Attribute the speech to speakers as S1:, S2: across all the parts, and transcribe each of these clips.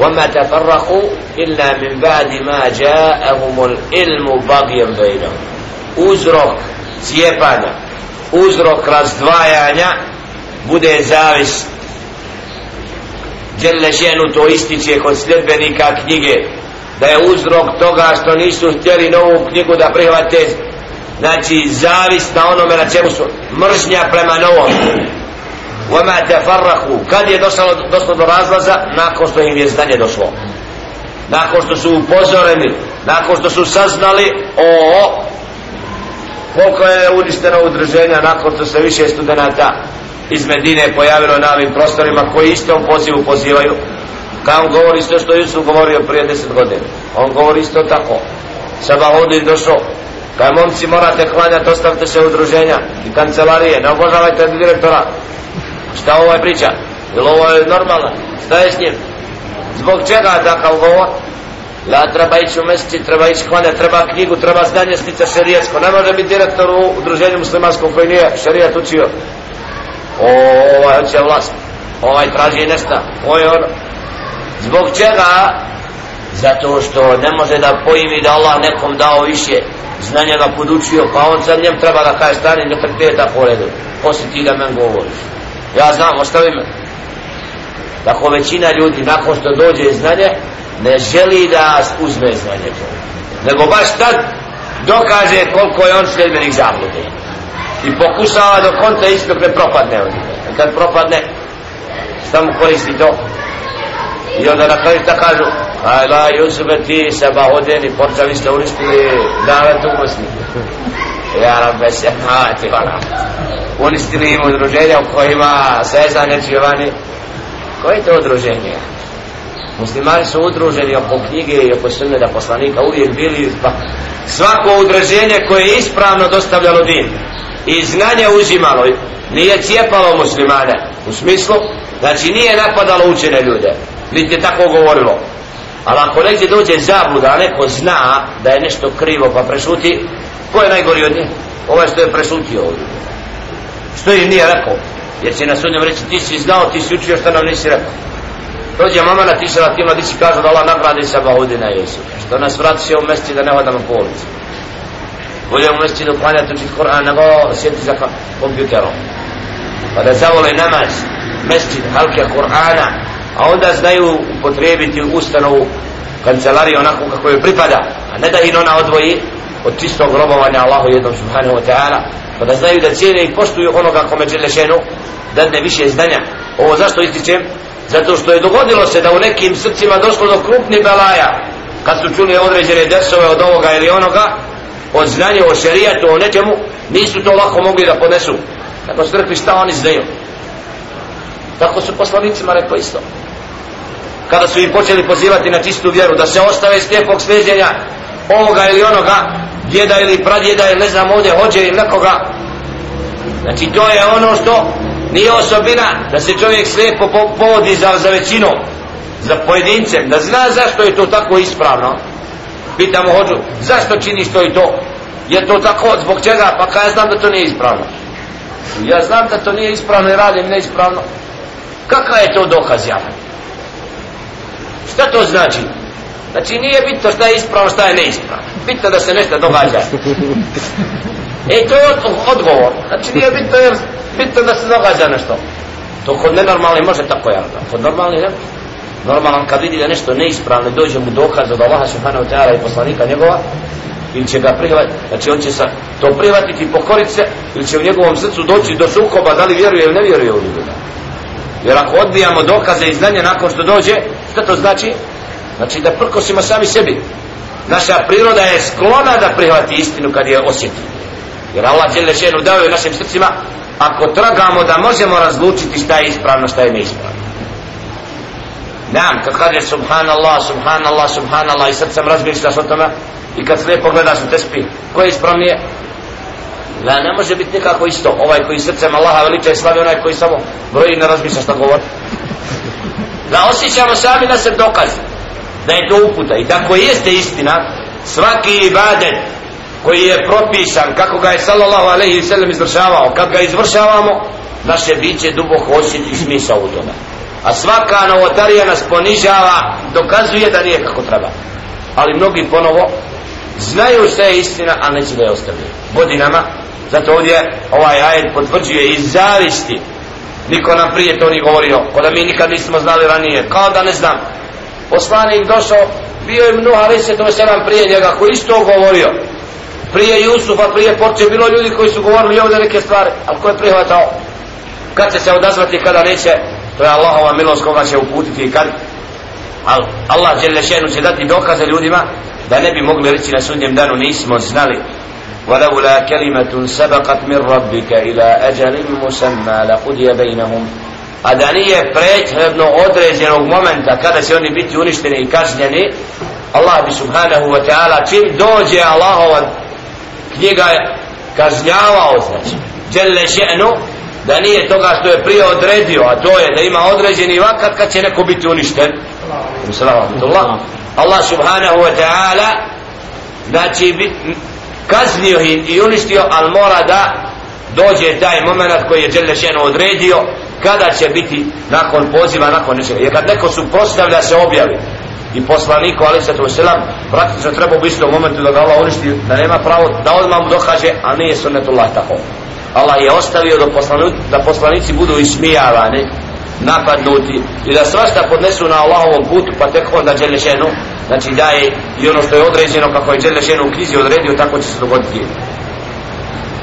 S1: وما تفرقوا إلا من بعد ما جاءهم العلم بغيا بينهم uzrok cijepanja uzrok razdvajanja bude zavis Đele ženu to ističe kod sljedbenika knjige da je uzrok toga što nisu htjeli novu knjigu da prihvate znači zavis na onome na čemu su mržnja prema novom وما تفرقوا kad je došlo, došlo do razlaza nakon što im je znanje došlo nakon što su upozoreni nakon što su saznali o koliko je uništeno udruženja nakon što se više studenta iz Medine pojavilo na ovim prostorima koji isto u pozivu pozivaju kao on govori isto što Jusuf govorio prije deset godina on govori isto tako Sabahudin došao Kaj momci morate klanjati, ostavite se udruženja i kancelarije, ne obožavajte direktora. Šta ovo je priča? Jel ovo je normalno? Šta je s njim? Zbog čega takav govor? La treba ići u mjeseci, treba ići klanjati, treba knjigu, treba znanje stica šerijetsko. Ne može biti direktor u udruženju muslimanskom koji nije šerijet učio. O, ovaj hoće vlast. Ovaj traži nešta. Ovo je ono. Zbog čega? Zato što ne može da pojmi da Allah nekom dao više znanja ga podučio, pa on sad njem treba da kaže stani, ne trpije tako redu. Poslije ti da men govoriš. Ja znam, ostavi me. Tako većina ljudi, nakon što dođe znanje, ne želi da uzme znanje to. Nego baš tad dokaže koliko je on sljedbenik zablude. I pokušava do konta isto ne propadne od njega. Kad propadne, šta mu koristi to? I onda na kraju šta kažu, aj la Jusube ti se bahodeni, porca vi ste uništili davet u Bosni. Ja rabbe se mati, vana. Uništili im udruženja u kojima Seza nečivani. Koje je to udruženje? Muslimani su udruženi oko knjige i oko sunneda poslanika uvijek bili pa svako udruženje koje je ispravno dostavljalo din i znanje uzimalo nije cijepalo muslimane u smislu znači nije napadalo učene ljude niti je tako govorilo ali ako negdje dođe zabluda a neko zna da je nešto krivo pa prešuti ko je najgori od nje? Ovaj što je prešutio ovdje. Što im nije rekao? Jer će na sudnjem reći ti si znao ti si učio što nam nisi rekao. Dođe mama na tisela ti si kažu da Allah nagradi se bahudina Jesu. Što nas vrati se u mesti da ne hodamo po ulici. Bolje u mesti da uklanjati učit Koran nego sjeti za kompjuterom. Pa da zavole namaz mesti halke Korana a onda znaju upotrebiti ustanovu kancelariju onako kako je pripada a ne da ih ona odvoji od čistog robovanja Allahu jednom subhanahu wa ta'ala pa da znaju da cijene i poštuju onoga kome žele šenu da više znanja ovo zašto ističem? Zato što je dogodilo se da u nekim srcima došlo do krupnih belaja kad su čuli određene desove od ovoga ili onoga od znanja o šerijatu o nečemu nisu to lako mogli da podnesu tako su rekli šta oni znaju? Tako su poslanicima rekli isto. Kada su im počeli pozivati na čistu vjeru da se ostave slijepog sveđenja ovoga ili onoga djeda ili pradjeda ili ne znam ovdje hođe ili nekoga. Znači to je ono što nije osobina da se čovjek slijepo povodi za, za većinom za pojedincem da zna zašto je to tako ispravno. Pitamo hođu zašto činiš to i to? Je to tako? Zbog čega? Pa kada ja znam da to nije ispravno. Ja znam da to nije ispravno i radim neispravno. Kakva je to dokaz javan šta to znači? Znači nije bitno šta je ispravno šta je neispravno. Bitno da se nešto događa. E to je odgovor. Znači nije bitno jer bitno da se događa nešto. To kod nenormalni može tako ja kod normalni ne normalan kad vidi da nešto neispravno dođe mu dokaz od Allaha subhanahu wa ta'ala i poslanika njegova ili će ga prihvatiti. Znači on će sa to prihvatiti i pokoriti se ili će u njegovom srcu doći do sukoba da li vjeruje ili ne vjeruje u njega. jer ako odbijamo dokaze i znanje nakon što dođe šta to znači? Znači da prkosimo sami sebi naša priroda je sklona da prihvati istinu kad je osjeti jer Allah je lešenu dao je našim srcima ako tragamo da možemo razlučiti šta je ispravno šta je neispravno Nam, kad kaže subhanallah, subhanallah, subhanallah i srcem razmišljaš o tome i kad sve pogledaš u tespi, ko je ispravnije? Da ne može biti nikako isto. Ovaj koji srcem Allaha veliča i slavi, onaj koji samo broji i ne razmišlja šta govori. Da osjećamo sami na se dokaz da je to uputa. I tako jeste istina. Svaki ibadet koji je propisan kako ga je sallallahu alaihi sallam izvršavao kad ga izvršavamo naše biće duboko osjeti smisao u tome. A svaka novotarija nas ponižava dokazuje da nije kako treba. Ali mnogi ponovo znaju šta je istina a neće da je ostavljaju. Godinama zato ovdje ovaj ajed potvrđuje i zavisti niko nam prije to ni govorio ko da mi nikad nismo znali ranije. Kao da ne znam poslanik došao bio je mnoha ali se to se nam prije njega koji isto govorio prije Jusufa, prije Porče bilo ljudi koji su govorili ovdje neke stvari ali ko je prihvatao kad će se odazvati kada neće to je Allahova milost koga će uputiti i kad Al, Allah žele šenu će dati dokaze ljudima da ne bi mogli reći na sudnjem danu nismo znali ولولا كلمة سبقت من ربك إلى أجل مسمى لقضي بينهم a da nije prethodno određenog momenta kada će oni biti uništeni i kažnjeni Allah bi subhanahu wa ta'ala čim dođe Allahova knjiga kažnjavao znači djelle še'nu da nije toga što je prije odredio a to je da ima određeni vakat kad će neko biti uništen. Allah subhanahu wa ta'ala znači kaznio i uništio ali mora da dođe taj moment koji je Đelešeno odredio kada će biti nakon poziva nakon nečega? Jer kad neko su postavlja se objavi i poslaniku ali se to selam praktično treba u istom momentu da ga Allah uništi da nema pravo da odmah mu dokaže a nije sunnetullah tako. Allah je ostavio da, poslanici, da poslanici budu ismijavani napadnuti i da svašta podnesu na Allahovom putu pa tek onda Đelešenu znači daje i ono što je određeno kako je Đelešenu u knjizi odredio tako će se dogoditi.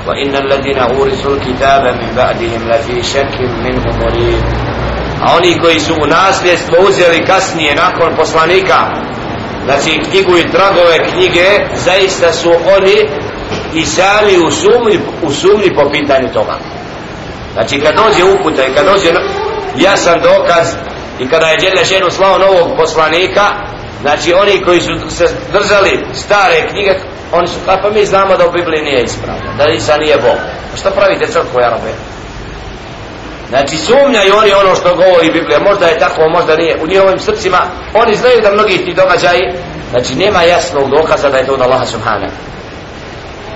S1: وإن الذين أورثوا الكتاب من بعدهم لفي شك منه مريب a oni koji su u nasljedstvo uzeli kasnije nakon poslanika znači knjigu i tragove knjige zaista su oni i sami u sumnji, u sumnji po pitanju toga znači kad dođe uputa i kad dođe jasan dokaz i kada je Đele Šenu slao novog poslanika znači oni koji su se držali stare knjige oni su pa mi znamo da u Bibliji nije ispravno da Isa nije Bog. Pa što pravite crkvu Jarabe znači sumnjaju oni ono što govori Biblija. Možda je tako, možda nije. U njihovim srcima oni znaju da mnogi ti događaji znači nema jasnog dokaza da je to od Allaha Subhanahu.